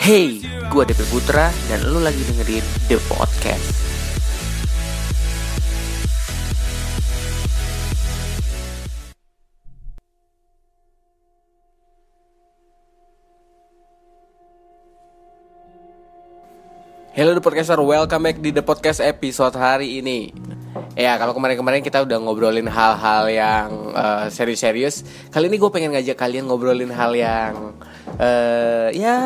Hey, gue DP Putra dan lu lagi dengerin The Podcast. Hello The Podcaster, welcome back di The Podcast episode hari ini. Ya kalau kemarin-kemarin kita udah ngobrolin hal-hal yang uh, serius-serius. Kali ini gue pengen ngajak kalian ngobrolin hal yang uh, Ya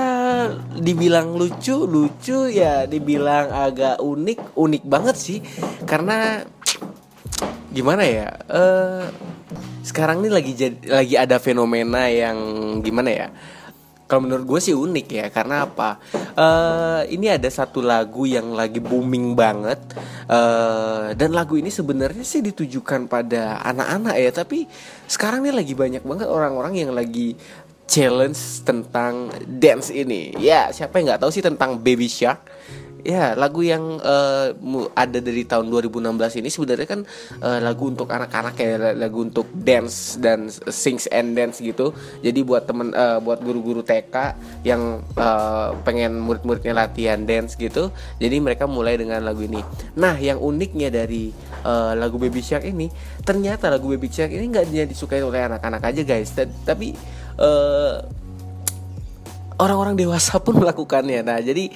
dibilang lucu, lucu ya dibilang agak unik, unik banget sih. Karena gimana ya uh, Sekarang ini lagi, jadi, lagi ada fenomena yang gimana ya kalau menurut gue sih unik ya. Karena apa? Uh, ini ada satu lagu yang lagi booming banget. Uh, dan lagu ini sebenarnya sih ditujukan pada anak-anak ya tapi sekarang ini lagi banyak banget orang-orang yang lagi challenge tentang dance ini ya siapa yang nggak tahu sih tentang Baby Shark Ya, lagu yang uh, ada dari tahun 2016 ini sebenarnya kan uh, lagu untuk anak-anak ya, lagu untuk dance dan sings and dance gitu. Jadi buat temen uh, buat guru-guru TK yang uh, pengen murid-muridnya latihan dance gitu. Jadi mereka mulai dengan lagu ini. Nah, yang uniknya dari uh, lagu Baby Shark ini, ternyata lagu Baby Shark ini nggak hanya disukai oleh anak-anak aja, guys. Tapi uh, orang-orang dewasa pun melakukannya. Nah, jadi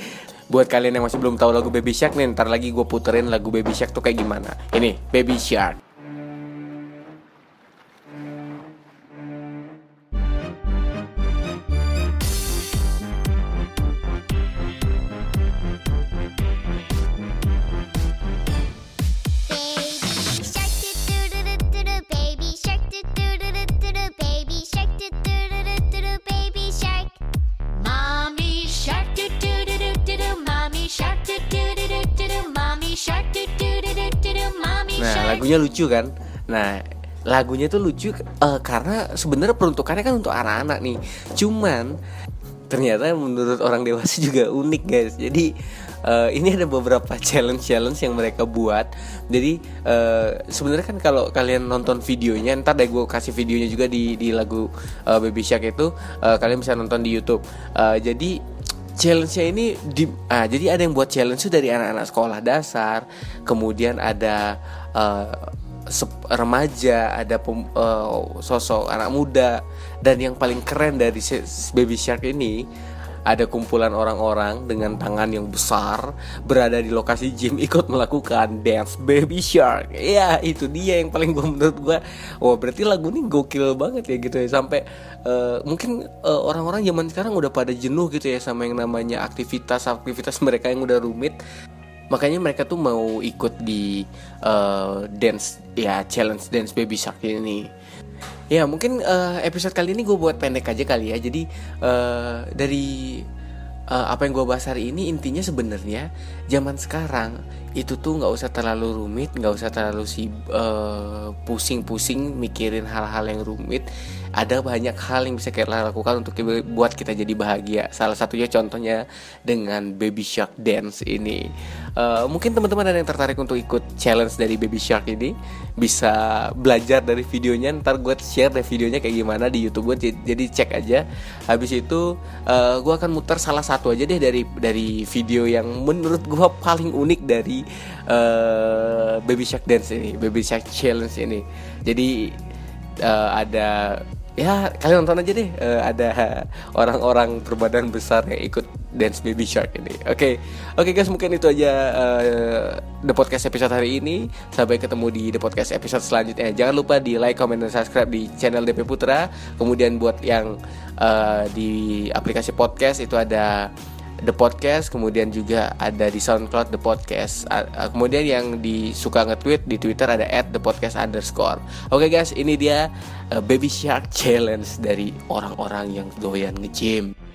buat kalian yang masih belum tahu lagu Baby Shark nih ntar lagi gue puterin lagu Baby Shark tuh kayak gimana ini Baby Shark lagunya lucu kan? Nah lagunya tuh lucu uh, karena sebenarnya peruntukannya kan untuk anak-anak nih. Cuman ternyata menurut orang dewasa juga unik guys. Jadi uh, ini ada beberapa challenge challenge yang mereka buat. Jadi uh, sebenarnya kan kalau kalian nonton videonya ntar deh gue kasih videonya juga di di lagu uh, Baby Shark itu uh, kalian bisa nonton di YouTube. Uh, jadi challenge-nya ini di ah jadi ada yang buat challenge itu dari anak-anak sekolah dasar, kemudian ada uh, remaja, ada pem, uh, sosok anak muda dan yang paling keren dari Baby Shark ini ada kumpulan orang-orang dengan tangan yang besar berada di lokasi gym ikut melakukan dance baby shark. Ya itu dia yang paling gue menurut gue wah berarti lagu ini gokil banget ya gitu ya. Sampai uh, mungkin uh, orang-orang zaman sekarang udah pada jenuh gitu ya sama yang namanya aktivitas-aktivitas mereka yang udah rumit makanya mereka tuh mau ikut di uh, dance ya challenge dance baby shark ini Ya mungkin uh, episode kali ini gue buat pendek aja kali ya. Jadi uh, dari uh, apa yang gue bahas hari ini intinya sebenarnya zaman sekarang itu tuh nggak usah terlalu rumit, nggak usah terlalu si uh, pusing-pusing mikirin hal-hal yang rumit ada banyak hal yang bisa kita lakukan untuk buat kita jadi bahagia. Salah satunya contohnya dengan Baby Shark Dance ini. Uh, mungkin teman-teman ada yang tertarik untuk ikut challenge dari Baby Shark ini, bisa belajar dari videonya. Ntar gue share deh videonya kayak gimana di YouTube gue. Jadi cek aja. Habis itu uh, eh, gue akan muter salah satu aja deh dari dari video yang menurut gue paling unik dari uh, Baby Shark Dance ini, Baby Shark Challenge ini. Jadi uh, ada ya kalian nonton aja deh. Uh, ada orang-orang berbadan besar yang ikut dance baby shark ini. Oke. Okay. oke okay, guys mungkin itu aja uh, the podcast episode hari ini. Sampai ketemu di the podcast episode selanjutnya. Jangan lupa di like comment dan subscribe di channel DP Putra. Kemudian buat yang uh, di aplikasi podcast itu ada The Podcast, kemudian juga ada di SoundCloud The Podcast. kemudian yang disuka nge-tweet di Twitter ada at The Podcast underscore. Oke okay guys, ini dia uh, Baby Shark Challenge dari orang-orang yang doyan nge-gym.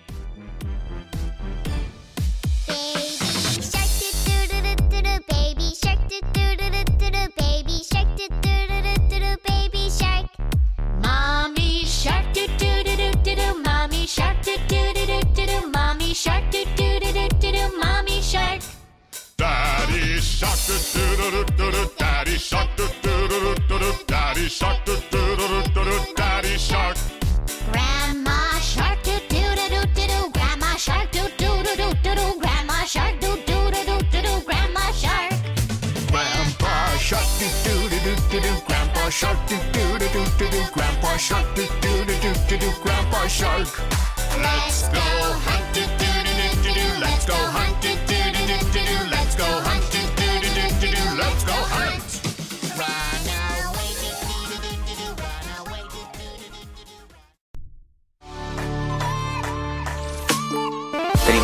shark, do do do do do daddy shark, doo doo doo doo doo. daddy shark, doo doo doo doo doo. daddy shark. Grandma shark, doo doo doo doo doo. do grandma shark, doo doo doo doo doo. do grandma shark, doo doo doo doo doo. do grandma shark. Grandpa shark, doo doo doo doo doo. do grandpa shark, doo doo doo doo doo. do grandpa shark, doo doo doo doo doo. do grandpa shark. Let's go hunt, doo doo doo doo do. Let's go hunt, doo doo doo doo doo. Let's go hunt.